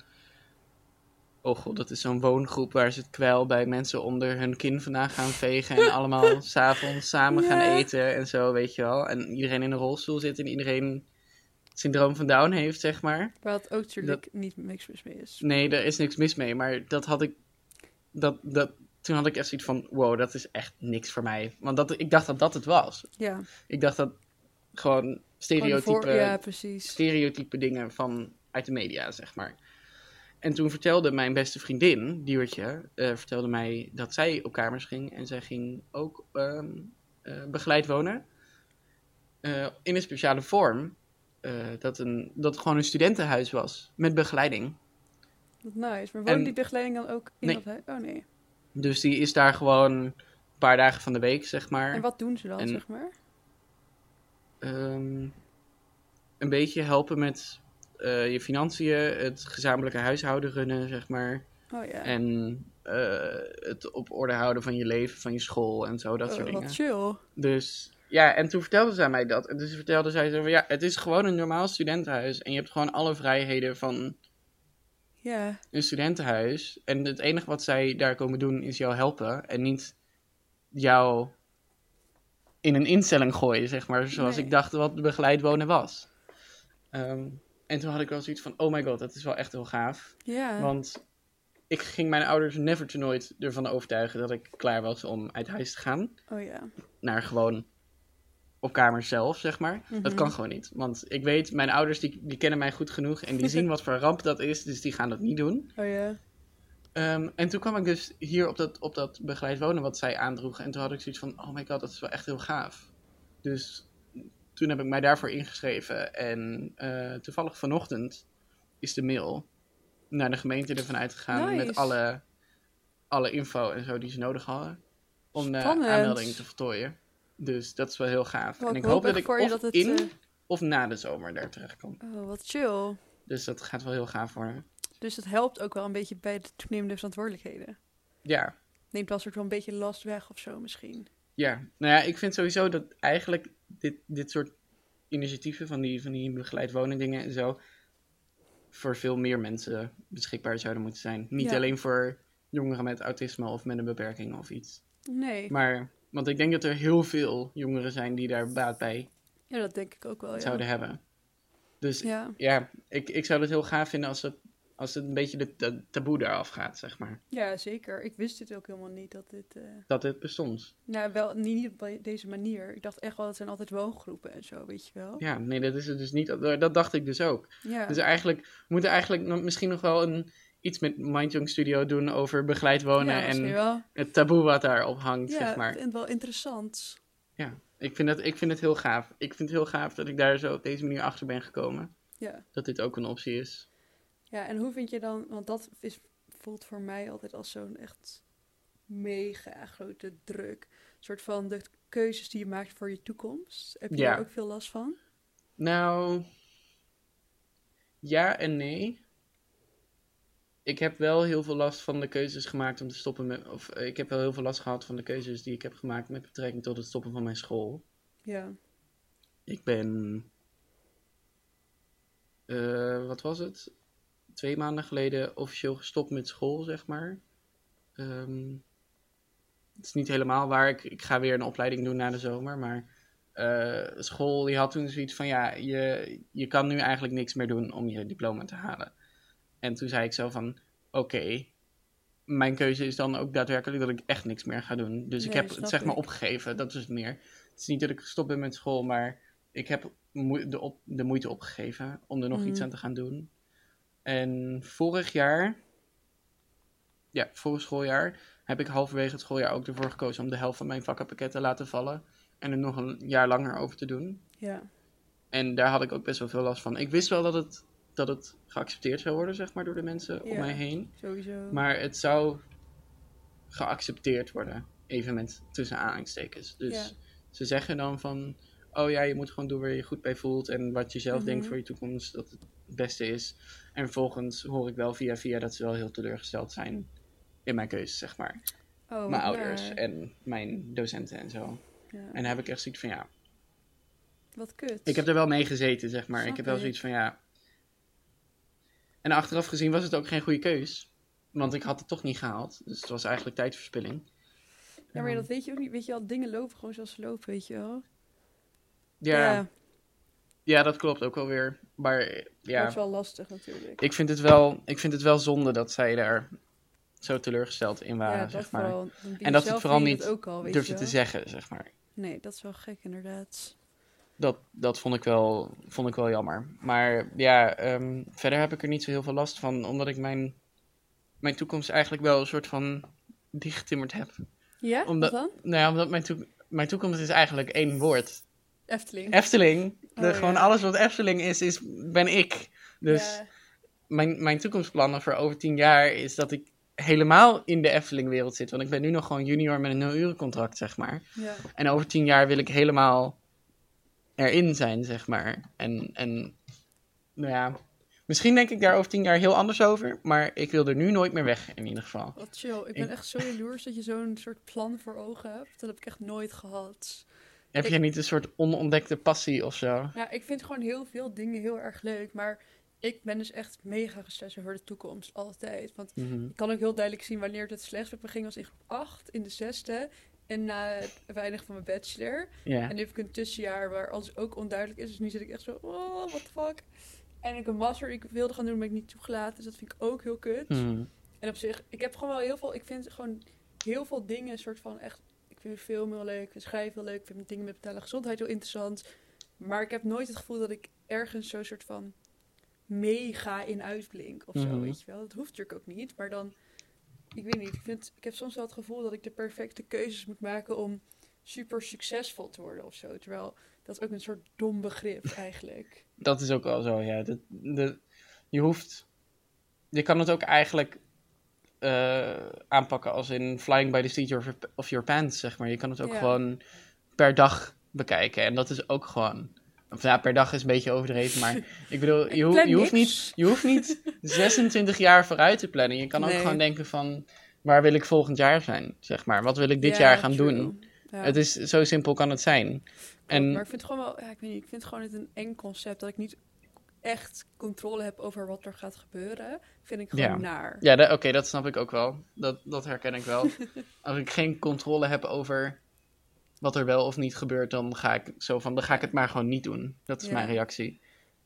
Oh god, dat is zo'n woongroep waar ze het kwel bij mensen onder hun kin vandaan gaan vegen. En allemaal s'avonds samen gaan eten en zo, weet je wel. En iedereen in een rolstoel zit en iedereen het syndroom van Down heeft, zeg maar. Waar het ook natuurlijk niet niks mis mee is. Nee, er is niks mis mee, maar dat had ik. Dat, dat, toen had ik echt zoiets van: wow, dat is echt niks voor mij. Want dat, ik dacht dat dat het was. Ja, Ik dacht dat Gewoon stereotype, voor- ja, precies. stereotype dingen van uit de media, zeg maar. En toen vertelde mijn beste vriendin, Diewertje, eh, vertelde mij dat zij op kamers ging. En zij ging ook eh, begeleid wonen. Eh, in een speciale vorm. dat, een, dat het gewoon een studentenhuis was. Met begeleiding. Wat nice. Maar woont En- die begeleiding dan ook in Nee. dat huis? Oh nee. Dus die is daar gewoon een paar dagen van de week, zeg maar. En wat doen ze dan, En- zeg maar? Ehm, een beetje helpen met eh, je financiën, het gezamenlijke huishouden runnen, zeg maar. Oh ja. En eh, het op orde houden van je leven, van je school en zo, dat Oh, soort dingen. wat chill. Dus ja, en toen vertelde zij mij dat. En dus vertelde zij zo van ja, het is gewoon een normaal studentenhuis. En je hebt gewoon alle vrijheden van een studentenhuis. En het enige wat zij daar komen doen is jou helpen. En niet jou in een instelling gooien, zeg maar. Zoals Nee. ik dacht wat begeleid wonen was. Ehm, en toen had ik wel zoiets van, oh my god, dat is wel echt heel gaaf. ja. Want ik ging mijn ouders never to nooit ervan overtuigen dat ik klaar was om uit huis te gaan. Oh ja. Naar gewoon op kamer zelf, zeg maar. Dat Mhm. kan gewoon niet. Want ik weet, mijn ouders die, die kennen mij goed genoeg en die zien wat voor ramp dat is. Dus die gaan dat niet doen. Oh ja. Ehm, en toen kwam ik dus hier op dat, op dat begeleid wonen wat zij aandroeg. En toen had ik zoiets van, oh my god, dat is wel echt heel gaaf. Dus toen heb ik mij daarvoor ingeschreven. En eh, toevallig vanochtend is de mail naar de gemeente ervan uitgegaan Nice. met alle, alle info en zo die ze nodig hadden. Om de Spannend. aanmelding te voltooien. Dus dat is wel heel gaaf. Wat en ik hoop dat ik of dat het, in eh, of na de zomer daar terecht kom. Oh, wat chill. Dus dat gaat wel heel gaaf worden. Dus het helpt ook wel een beetje bij de toenemende verantwoordelijkheden. Ja, Neemt wel een soort van een beetje last weg of zo misschien. Ja, nou ja, ik vind sowieso dat eigenlijk dit, dit soort initiatieven van die, van die begeleid wonen dingen en zo voor veel meer mensen beschikbaar zouden moeten zijn. Niet Ja. alleen voor jongeren met autisme of met een beperking of iets. Nee. Maar, want ik denk dat er heel veel jongeren zijn die daar baat bij Ja, dat denk ik ook wel, ja. zouden hebben. Dus ja, Ja. ik, ik zou het heel gaaf vinden als het, als het een beetje de, de taboe daaraf gaat, zeg maar. ja, zeker. Ik wist dit ook helemaal niet, dat dit... eh, Dat het bestond. Nou, wel niet, op deze manier. Ik dacht echt wel, het zijn altijd woongroepen en zo, weet je wel. Ja, nee, dat is het dus niet. Dat dacht ik dus ook. Ja. Dus eigenlijk we moeten eigenlijk misschien nog wel een, iets met Mindjong Studio doen over begeleid wonen ja, en het taboe wat daarop hangt, Ja, zeg maar. en wel interessant. Ja, ik vind, het, ik vind het heel gaaf. Ik vind het heel gaaf dat ik daar zo op deze manier achter ben gekomen. Ja. Dat dit ook een optie is. Ja, en hoe vind je dan... Want dat is, voelt voor mij altijd als zo'n echt mega grote druk. Een soort van de keuzes die je maakt voor je toekomst. Heb je Ja. daar ook veel last van? Nou, ja en nee. Ik heb wel heel veel last van de keuzes gemaakt om te stoppen met. Of eh, ik heb wel heel veel last gehad van de keuzes die ik heb gemaakt met betrekking tot het stoppen van mijn school. Ja. Ik ben. eh, wat was het? Twee maanden geleden officieel gestopt met school, zeg maar. Ehm, het is niet helemaal waar. Ik, ik ga weer een opleiding doen na de zomer. Maar eh, school die had toen zoiets van: ja, je, je kan nu eigenlijk niks meer doen om je diploma te halen. En toen zei ik zo van: oké. mijn keuze is dan ook daadwerkelijk dat ik echt niks meer ga doen. Dus ik heb het zeg maar opgegeven. Dat is het meer. Het is niet dat ik gestopt ben met school, maar ik heb de, op, de moeite opgegeven om er nog iets Mhm. aan te gaan doen. En vorig jaar, ja, vorig schooljaar, heb ik halverwege het schooljaar ook ervoor gekozen om de helft van mijn vakkenpakket te laten vallen. En er nog een jaar langer over te doen. Ja. En daar had ik ook best wel veel last van. Ik wist wel dat het, dat het geaccepteerd zou worden, zeg maar, door de mensen om mij heen. Sowieso. Maar het zou geaccepteerd worden. Even met tussen aanhalingstekens. Dus Ja. ze zeggen dan van... Oh ja, je moet gewoon doen waar je je goed bij voelt. En wat je zelf Mhm. denkt voor je toekomst. Dat het beste is. En vervolgens hoor ik wel via via dat ze wel heel teleurgesteld zijn. In mijn keuze, zeg maar. oh, mijn ouders en mijn docenten en zo. Ja. En dan heb ik echt zoiets van ja... Wat kut. Ik heb er wel mee gezeten, zeg maar. Snap ik heb wel zoiets van ja. En achteraf gezien was het ook geen goede keus. Want ik had het toch niet gehaald. Dus het was eigenlijk tijdverspilling. Ja, maar dat weet je ook niet. Weet je wel, dingen lopen gewoon zoals ze lopen, weet je wel. Ja, ja. Dat klopt ook wel weer. Maar Dat ja, is wel lastig natuurlijk. ik vind, het wel, ik vind het wel zonde dat zij daar zo teleurgesteld in waren, ja, dat zeg maar. En dat het zelf vooral niet het ook al, weet Durf je je te zeggen, zeg maar. Nee, dat is wel gek inderdaad. Dat, dat vond, ik wel, vond ik wel jammer. Maar ja, ehm, verder heb ik er niet zo heel veel last van. Omdat ik mijn, mijn toekomst eigenlijk wel een soort van dichtgetimmerd heb. Ja, Omdat- dan? Nou ja, omdat mijn, toek- mijn toekomst is eigenlijk één woord. Efteling. Efteling. De, Oh, gewoon ja. alles wat Efteling is, is ben ik. Dus Ja. mijn, mijn toekomstplannen voor over tien jaar is dat ik helemaal in de Efteling-wereld zit. Want ik ben nu nog gewoon junior met een nul-uren contract, zeg maar. Ja. En over tien jaar wil ik helemaal erin zijn, zeg maar. En, en nou ja, misschien denk ik daar over tien jaar heel anders over. Maar ik wil er nu nooit meer weg, in ieder geval. Wat chill. Ik ben Ik- echt zo jaloers dat je zo'n soort plan voor ogen hebt. Dat heb ik echt nooit gehad. Heb Ik- jij niet een soort onontdekte passie of zo? Ja, ik vind gewoon heel veel dingen heel erg leuk. Maar ik ben dus echt mega gestrest over de toekomst. Altijd. Want Mhm. ik kan ook heel duidelijk zien wanneer het met me ging. was in groep 8, in de zesde. En na het weinig van mijn bachelor. En nu heb ik een tussenjaar waar alles ook onduidelijk is. Dus nu zit ik echt zo, oh, what the fuck. En ik een master die ik wilde gaan doen, maar ik niet toegelaten. Dus dat vind ik ook heel kut. Mhm. En op zich, ik heb gewoon wel heel veel, ik vind gewoon heel veel dingen een soort van echt, vind film heel leuk, ik vind schrijven heel leuk, ik vind dingen met mentale gezondheid heel interessant. Maar ik heb nooit het gevoel dat ik ergens zo'n soort van mega in uitblink of zo, Mhm. weet je wel. Dat hoeft natuurlijk ook niet, maar dan, ik weet niet, ik, vind, ik heb soms wel het gevoel dat ik de perfecte keuzes moet maken om super succesvol te worden of zo. Terwijl dat is ook een soort dom begrip eigenlijk. Dat is ook wel zo, ja. Je hoeft... Je kan het ook eigenlijk eh, aanpakken als in flying by the seat of your, of your pants, zeg maar. Je kan het ook Ja. gewoon per dag bekijken. En dat is ook gewoon... Of ja, per dag is een beetje overdreven, maar ik bedoel, je, ho- plan je, hoeft niet, je hoeft niet 26 jaar vooruit te plannen. Je kan ook Nee. gewoon denken van, waar wil ik volgend jaar zijn, zeg maar. Wat wil ik dit Ja, jaar gaan true. doen? Ja. Het is, zo simpel kan het zijn. En Maar ik vind het gewoon wel, ja, ik weet niet, ik vind het gewoon een eng concept dat ik niet echt controle heb over wat er gaat gebeuren. Vind ik gewoon Ja. naar. Ja, oké, dat snap ik ook wel. Dat, dat herken ik wel. Als ik geen controle heb over wat er wel of niet gebeurt, dan ga ik zo van, dan ga ik het maar gewoon niet doen. Dat is Ja. mijn reactie.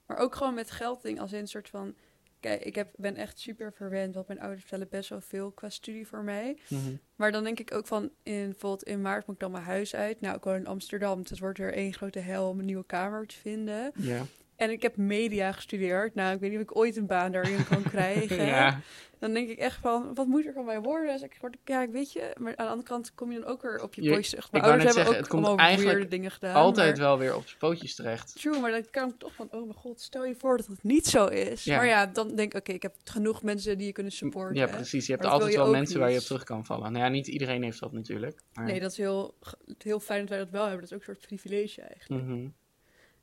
Maar ook gewoon met geldding als in een soort van. Kijk, ik heb, ben echt super verwend, want mijn ouders vertellen best wel veel qua studie voor mij. Mhm. Maar dan denk ik ook van, in, bijvoorbeeld in maart moet ik dan mijn huis uit. Nou, ik woon in Amsterdam, dus het wordt weer één grote hel om een nieuwe kamer te vinden. Ja. En ik heb media gestudeerd. Nou, ik weet niet of ik ooit een baan daarin kan krijgen. ja. Dan denk ik echt van, wat moet er van mij worden? Dus ik word, ja, weet je. Maar aan de andere kant kom je dan ook weer op je Je- pootjes terecht. Mijn ik ouders hebben zeggen, ook het komt allemaal eigenlijk dingen gedaan. Altijd maar- wel weer op zijn pootjes terecht. True, maar dan kan ik toch van, oh mijn god, stel je voor dat het niet zo is. Ja. Maar ja, dan denk ik, oké, ik heb genoeg mensen die je kunnen supporten. Ja, precies. Je hebt altijd je wel mensen waar je op terug kan vallen. Nou ja, niet iedereen heeft dat natuurlijk. Maar... Nee, dat is heel, heel fijn dat wij dat wel hebben. Dat is ook een soort privilege eigenlijk. Mhm.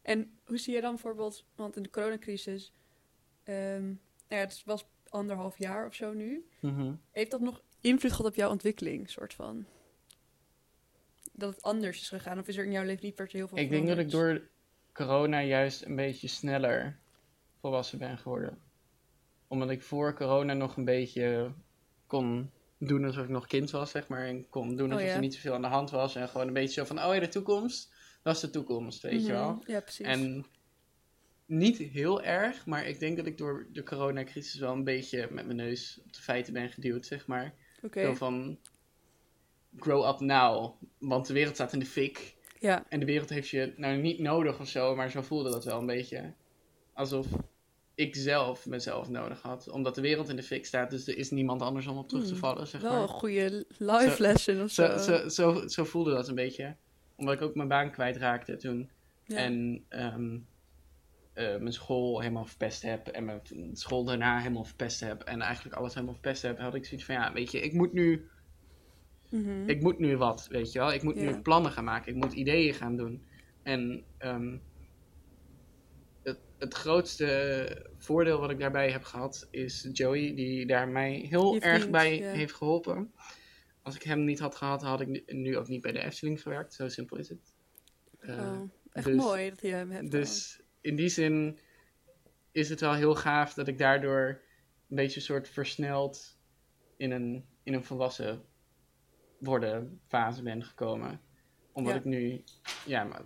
En hoe zie je dan bijvoorbeeld, want in de coronacrisis, nou ja, het was anderhalf jaar of zo nu. Mhm. Heeft dat nog invloed gehad op jouw ontwikkeling, soort van? Dat het anders is gegaan? Of is er in jouw leven niet per se heel veel Ik denk dat ik door corona juist een beetje sneller volwassen ben geworden. Omdat ik voor corona nog een beetje kon doen alsof ik nog kind was, zeg maar. En kon doen Oh, alsof ja. er niet zoveel aan de hand was. En gewoon een beetje zo van, oh ja, de toekomst, dat is de toekomst, weet je Mhm, wel. Ja, precies. En niet heel erg, maar ik denk dat ik door de coronacrisis wel een beetje met mijn neus op de feiten ben geduwd, zeg maar. Oké, van, grow up now, want de wereld staat in de fik. ja. En de wereld heeft je nou niet nodig of zo, maar zo voelde dat wel een beetje. Alsof ik zelf mezelf nodig had. Omdat de wereld in de fik staat, dus er is niemand anders om op terug te Hmm, vallen, zeg Wel een maar. goede life lesson of zo. Zo, zo, zo, zo voelde dat een beetje. Omdat ik ook mijn baan kwijtraakte toen. Ja. En ehm, eh, mijn school helemaal verpest heb. En mijn school daarna helemaal verpest heb. En eigenlijk alles helemaal verpest heb. Had ik zoiets van, ja, weet je, ik moet nu Mhm. ik moet nu wat, weet je wel. Ik moet Ja. nu plannen gaan maken. Ik moet ideeën gaan doen. En ehm, het, het grootste voordeel wat ik daarbij heb gehad is Joey, die daar mij heel erg bij ja. heeft geholpen. Als ik hem niet had gehad, had ik nu- ook niet bij de Efteling gewerkt. Zo simpel is het. Eh, Oh, echt Dus- mooi dat je hem hebt. dan. Dus in die zin is het wel heel gaaf dat ik daardoor een beetje soort versneld in een, in een volwassen worden fase ben gekomen. Omdat Ja. ik nu, ja, maar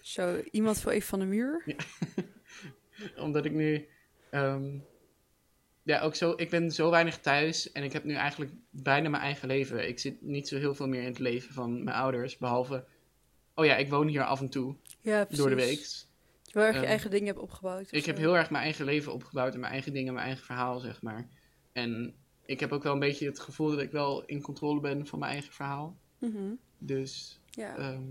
Zo, iemand voor even van de muur. omdat ik nu, ehm, ja, ook zo, ik ben zo weinig thuis en ik heb nu eigenlijk bijna mijn eigen leven. Ik zit niet zo heel veel meer in het leven van mijn ouders, behalve, oh ja, ik woon hier af en toe Ja, precies. door de week. Je wel erg je eigen dingen hebt opgebouwd. Ik heb heel erg mijn eigen leven opgebouwd en mijn eigen dingen, mijn eigen verhaal, zeg maar. En ik heb ook wel een beetje het gevoel dat ik wel in controle ben van mijn eigen verhaal. Mhm. Dus, Ja. ehm,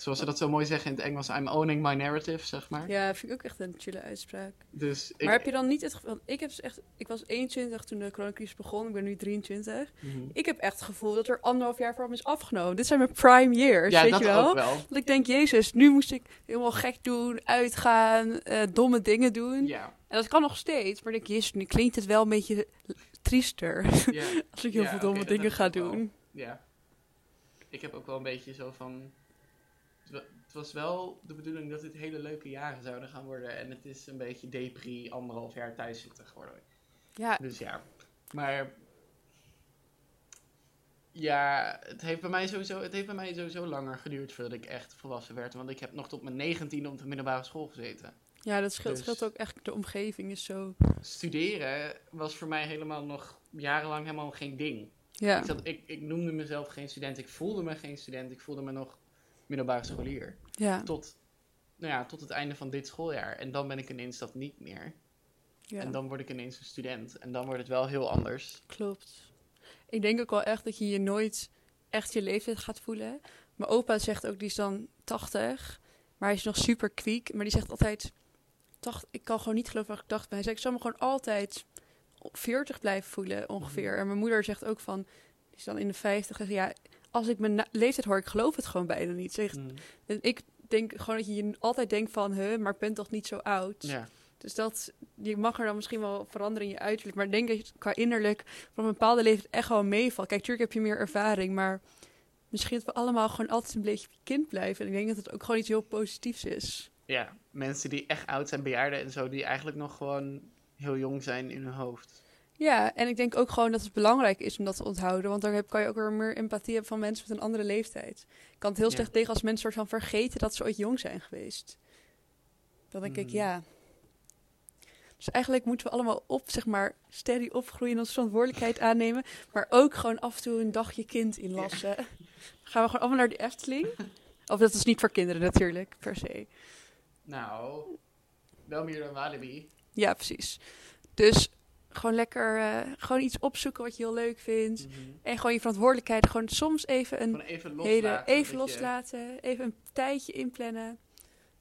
zoals ze dat zo mooi zeggen in het Engels, I'm owning my narrative, zeg maar. ja, vind ik ook echt een chille uitspraak. Dus ik... Maar heb je dan niet het gevoel... Ik, heb echt, ik was 21 toen de coronacrisis begon. Ik ben nu 23. Mhm. Ik heb echt het gevoel dat er anderhalf jaar voor me is afgenomen. Dit zijn mijn prime years, Ja, weet dat je wel? ook wel. Dat ik denk, jezus, nu moest ik helemaal gek doen, uitgaan, eh, domme dingen doen. Ja, En dat kan nog steeds, maar ik denk, jezus, nu klinkt het wel een beetje triester. ja, Als ik heel Ja, veel domme dingen ga wel. doen. ja. Ik heb ook wel een beetje zo van... het wa- Het was wel de bedoeling dat dit hele leuke jaren zouden gaan worden. En het is een beetje depri, anderhalf jaar thuis zitten geworden. Ja, Dus ja, maar ja, het heeft bij mij sowieso, het heeft bij mij sowieso langer geduurd voordat ik echt volwassen werd. Want ik heb nog tot mijn 19 op de middelbare school gezeten. ja dat scheelt, Dus- scheelt ook echt. De omgeving is zo... Studeren was voor mij helemaal nog jarenlang helemaal geen ding. Ja, Ik, zat, ik, ik noemde mezelf geen student, ik voelde me geen student, ik voelde me nog middelbare scholier. ja, Tot, nou ja, tot het einde van dit schooljaar. En dan ben ik ineens dat niet meer. ja. En dan word ik ineens een student. En dan wordt het wel heel anders. Klopt. Ik denk ook wel echt dat je je nooit echt je leeftijd gaat voelen. Mijn opa zegt ook, die is dan 80, maar hij is nog super kwiek. Maar die zegt altijd, 80, ik kan gewoon niet geloven wat ik dacht. Maar hij zegt, ik zal me gewoon altijd op 40 blijven voelen ongeveer. En mijn moeder zegt ook van, die is dan in de 50, zegt, ja, als ik mijn leeftijd hoor, ik geloof het gewoon bijna niet. Zegt, Mm. ik denk gewoon dat je je altijd denkt van, huh, maar ik ben toch niet zo oud. Ja. Dus dat, je mag er dan misschien wel veranderen in je uiterlijk. Maar ik denk dat je qua innerlijk van een bepaalde leeftijd echt wel meevalt. Kijk, natuurlijk heb je meer ervaring, maar misschien dat we allemaal gewoon altijd een beetje kind blijven. En ik denk dat het ook gewoon iets heel positiefs is. Ja, mensen die echt oud zijn, bejaarden en zo, die eigenlijk nog gewoon heel jong zijn in hun hoofd. Ja, en ik denk ook gewoon dat het belangrijk is om dat te onthouden. Want daar heb, kan je ook weer meer empathie hebben van mensen met een andere leeftijd. Ik kan het heel Ja. slecht tegen als mensen soort van vergeten dat ze ooit jong zijn geweest. Dan denk ik, Mhm. ja. Dus eigenlijk moeten we allemaal op, zeg maar, steady opgroeien en onze verantwoordelijkheid aannemen. Maar ook gewoon af en toe een dagje kind inlassen. Gaan we gewoon allemaal naar de Efteling? Of dat is niet voor kinderen natuurlijk, per se. Nou, wel meer dan Walibi. Ja, precies. Dus gewoon lekker, eh, gewoon iets opzoeken wat je heel leuk vindt. En gewoon je verantwoordelijkheid, gewoon soms even een even loslaten. hele, even je- loslaten, even een tijdje inplannen.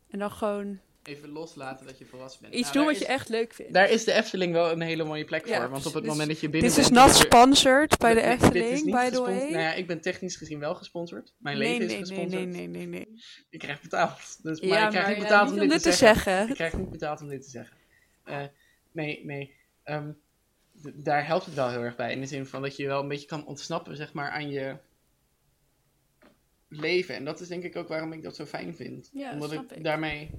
En dan gewoon even loslaten dat je volwassen bent. iets Nou, doen wat je echt leuk vindt. Daar is de Efteling wel een hele mooie plek Ja, voor. Want op het dus- moment dat je binnen Dit is not sponsored bij de Nee, Efteling, niet by the way. Nou ja, ik ben technisch gezien wel gesponsord. Mijn nee, leven nee, is nee, gesponsord. nee, nee, nee, nee. Ik krijg betaald. Dus, maar Ja, ik krijg maar niet ja, betaald niet om dit te zeggen. zeggen. Ik krijg niet betaald om dit te zeggen. Eh, nee, nee. Ehm, daar helpt het wel heel erg bij. In de zin van dat je wel een beetje kan ontsnappen, zeg maar, aan je leven. En dat is denk ik ook waarom ik dat zo fijn vind. Ja, Omdat ik, ik. daarmee...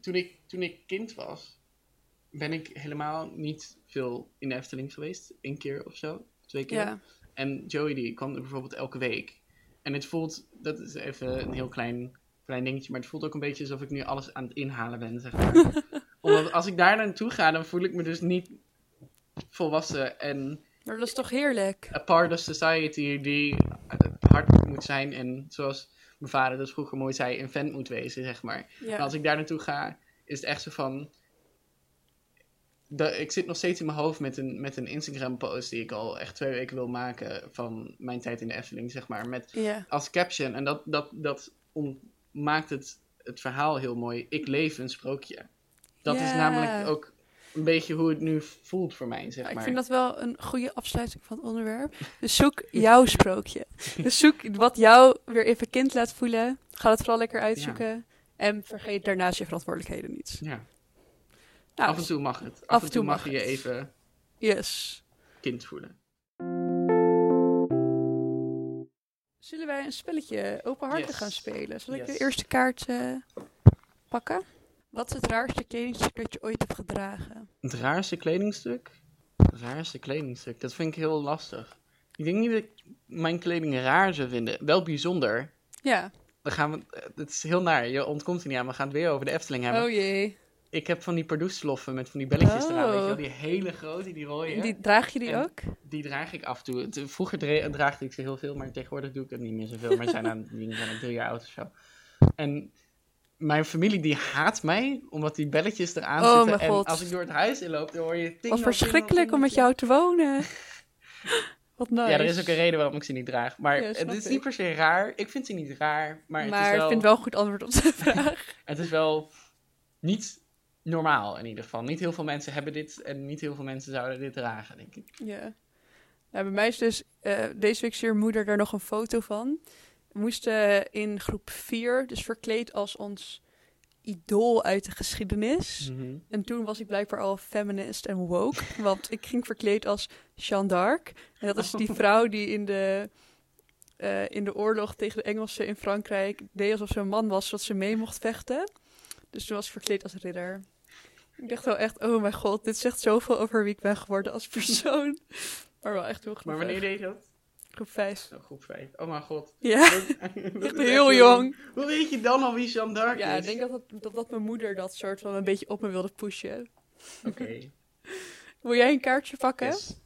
Toen ik, toen ik kind was, ben ik helemaal niet veel in de Efteling geweest. Eén keer of zo. Twee keer. Ja, En Joey die kwam er bijvoorbeeld elke week. En het voelt, dat is even een heel klein, klein dingetje, maar het voelt ook een beetje alsof ik nu alles aan het inhalen ben, zeg maar. Omdat als ik daar naartoe ga, dan voel ik me dus niet volwassen en maar dat is toch heerlijk? a part of society die hard moet zijn en zoals mijn vader dat vroeger mooi zei, een vent moet wezen, zeg maar. Maar als ik daar naartoe ga, is het echt zo van. Ik zit nog steeds in mijn hoofd met een, met een Instagram-post die ik al echt twee weken wil maken van mijn tijd in de Efteling, zeg maar. Met als caption, en dat, dat, dat om- maakt het, het verhaal heel mooi. Ik leef een sprookje. Dat is namelijk ook een beetje hoe het nu voelt voor mij, zeg Ik maar. vind dat wel een goede afsluiting van het onderwerp. Dus zoek jouw sprookje. Dus zoek wat jou weer even kind laat voelen. Ga het vooral lekker uitzoeken. En vergeet daarnaast je verantwoordelijkheden niet. Ja. Nou, af en toe mag het. Af, en toe mag je even Yes. kind voelen. Zullen wij een spelletje openhartig Yes. gaan spelen? Zal ik Yes. de eerste kaart eh, pakken? Wat is het raarste kledingstuk dat je ooit hebt gedragen? Het raarste kledingstuk? Het raarste kledingstuk, dat vind ik heel lastig. Ik denk niet dat ik mijn kleding raar zou vinden. Wel bijzonder. Ja. Dan gaan we, het is heel naar, je ontkomt er niet aan. We gaan het weer over de Efteling hebben. Oh jee. Ik heb van die pardoesloffen met van die belletjes eraan, weet je wel. Oh. Die hele grote, die rode. Die, draag je die En- ook? Die draag ik af en toe. Vroeger dra- draagde ik ze heel veel, maar tegenwoordig doe ik dat niet meer zoveel. Maar ze zijn aan zijn al drie jaar oud of zo. En mijn familie die haat mij, omdat die belletjes eraan Oh, zitten. En als ik door het huis inloop, dan hoor je... Wat tingle, verschrikkelijk om met jou te wonen. Wat nice. Ja, er is ook een reden waarom ik ze niet draag. Maar Ja, het is ik. niet per se raar. Ik vind ze niet raar, maar, het, is ik wel, vind wel een goed antwoord op de vraag. het is wel niet normaal in ieder geval. Niet heel veel mensen hebben dit en niet heel veel mensen zouden dit dragen, denk ik. Ja. Nou, bij mij is dus eh, deze week stuurde moeder daar nog een foto van. We moesten in groep 4, dus verkleed als ons idool uit de geschiedenis. En toen was ik blijkbaar al feminist en woke, want ik ging verkleed als Jeanne d'Arc. En dat is die vrouw die in de, eh, in de oorlog tegen de Engelsen in Frankrijk deed alsof ze een man was, zodat ze mee mocht vechten. Dus toen was ik verkleed als ridder. Ik dacht wel echt, oh mijn god, dit zegt zoveel over wie ik ben geworden als persoon. Maar wel echt heel Maar wanneer deed je dat? Groep 5. Oh, groep 5. Oh mijn god. Ja, Dat- dat echt is heel jong. Hoe weet je dan al wie Jeanne d'Arc Ja, is? ik denk dat, dat, dat, dat mijn moeder dat soort van een beetje op me wilde pushen. Oké. Wil jij een kaartje pakken? Yes.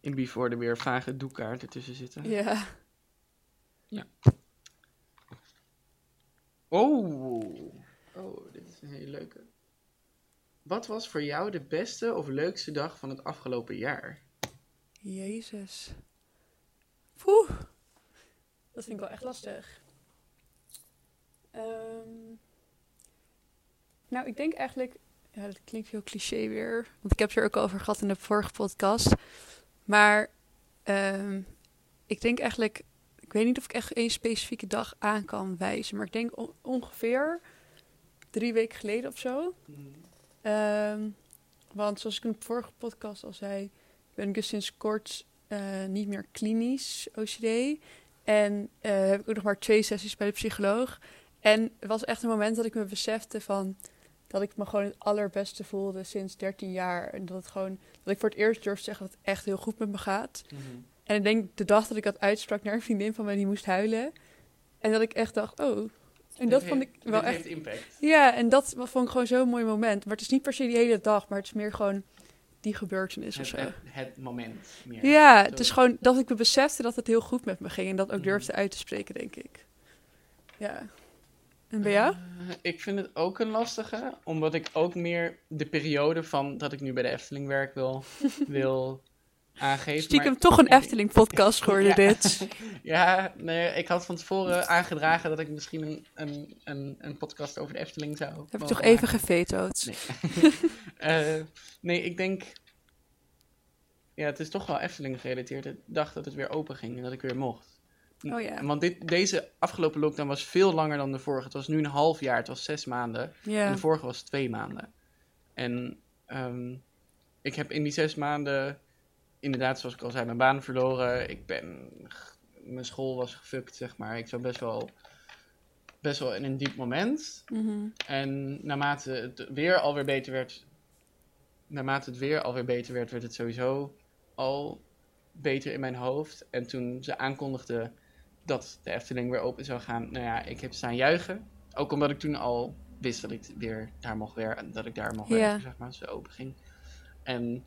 In Before er weer vage doekkaarten tussen zitten. Ja. Oh. Oh, dit is een hele leuke. Wat was voor jou de beste of leukste dag van het afgelopen jaar? Jezus. Poeh. Dat vind ik wel echt lastig. Ehm, nou, ik denk eigenlijk... Ja, dat klinkt heel cliché weer. Want ik heb het er ook al over gehad in de vorige podcast. Maar ehm, ik denk eigenlijk... Ik weet niet of ik echt één specifieke dag aan kan wijzen. Maar ik denk on- ongeveer drie weken geleden of zo. Ehm, want zoals ik in de vorige podcast al zei, ben ik dus sinds kort eh, niet meer klinisch OCD. En eh, heb ik ook nog maar twee sessies bij de psycholoog. En het was echt een moment dat ik me besefte van dat ik me gewoon het allerbeste voelde sinds 13 jaar. En dat het gewoon dat ik voor het eerst durf te zeggen dat het echt heel goed met me gaat. En ik denk de dag dat ik dat uitsprak naar een vriendin van mij die moest huilen. En dat ik echt dacht, oh. En dat vond ik wel echt impact. ja, en dat vond ik gewoon zo'n mooi moment. Maar het is niet per se die hele dag, maar het is meer gewoon die gebeurtenis of Het, zo. het, het moment meer. Ja, Zo. het is gewoon dat ik me besefte dat het heel goed met me ging. En dat ook Mhm. durfde uit te spreken, denk ik. Ja. En bij jou? Eh, ik vind het ook een lastige, omdat ik ook meer de periode van dat ik nu bij de Efteling werk wil, wil aangeven. Stiekem maar- toch een Efteling-podcast geworden, Ja. dit. Ja, nee, ik had van tevoren aangedragen dat ik misschien een, een, een, een podcast over de Efteling zou Heb ik toch even gevetood. Nee. Eh, nee, ik denk... Ja, het is toch wel Efteling gerelateerd. Ik dacht dat het weer open ging en dat ik weer mocht. Oh ja. Want dit, deze afgelopen lockdown was veel langer dan de vorige. Het was nu een half jaar, het was zes maanden. En de vorige was twee maanden. En ehm, ik heb in die zes maanden, inderdaad, zoals ik al zei, mijn baan verloren. Ik ben, mijn school was gefukt, zeg maar. Ik zat best wel, best wel in een diep moment. Mhm. En naarmate het weer alweer beter werd, naarmate het weer alweer beter werd, werd het sowieso al beter in mijn hoofd. En toen ze aankondigden dat de Efteling weer open zou gaan, nou ja, ik heb staan juichen. Ook omdat ik toen al wist dat ik weer daar mocht werken, dat ik daar mocht werken, zeg maar, als het open ging. En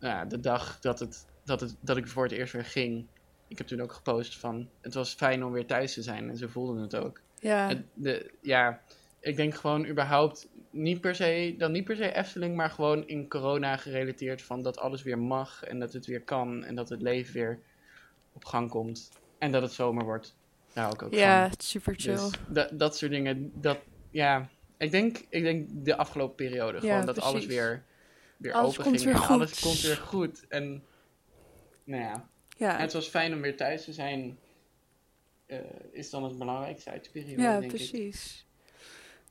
nou ja, de dag dat, het, dat, het, dat ik voor het eerst weer ging, ik heb toen ook gepost van, het was fijn om weer thuis te zijn. En ze voelden het ook. Ja. Het- de, ja, ik denk gewoon überhaupt niet per se, dan niet per se Efteling, maar gewoon in corona gerelateerd van dat alles weer mag en dat het weer kan en dat het leven weer op gang komt en dat het zomer wordt. Daar hou ik ook Ja, van. super chill. Dus dat, dat soort dingen, dat, ja, ik denk, ik denk de afgelopen periode Ja, gewoon dat alles weer, weer Alles open ging weer en alles komt weer goed en nou ja, ja. het was fijn om weer thuis te zijn. eh, is dan het belangrijkste uit de periode, Ja, denk ik. precies.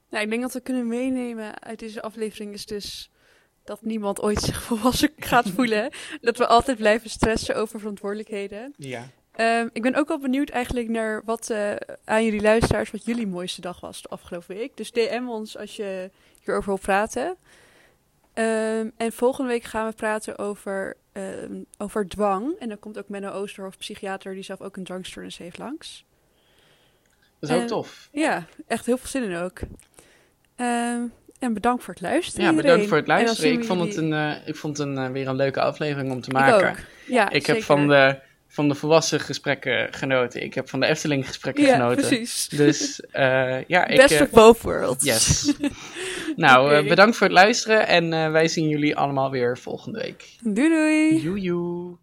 Nou, ik denk dat we kunnen meenemen uit deze aflevering is dus dat niemand ooit zich volwassen gaat voelen. dat we altijd blijven stressen over verantwoordelijkheden. Ja. Ehm, ik ben ook wel benieuwd eigenlijk naar wat eh, aan jullie luisteraars, wat jullie mooiste dag was de afgelopen week. Dus DM ons als je hierover wil praten. Ehm, en volgende week gaan we praten over, ehm, over dwang. En dan komt ook Menno Oosterhof, psychiater, die zelf ook een dwangstoornis heeft, langs. Dat is ook Eh, tof. Ja, echt heel veel zin in ook. Ehm, en bedankt voor het luisteren. Ja, iedereen. bedankt voor het luisteren. Ik vond het, een, ik vond een, eh, weer een leuke aflevering om te Ik maken. ook. Ja, Ik heb van de, van de volwassen gesprekken genoten. Ik heb van de Efteling gesprekken Ja, genoten. precies. Dus eh, ja, ik... Best eh, of both worlds. yes. nou, eh, bedankt voor het luisteren en wij zien jullie allemaal weer volgende week. Doei doei. Joejoe.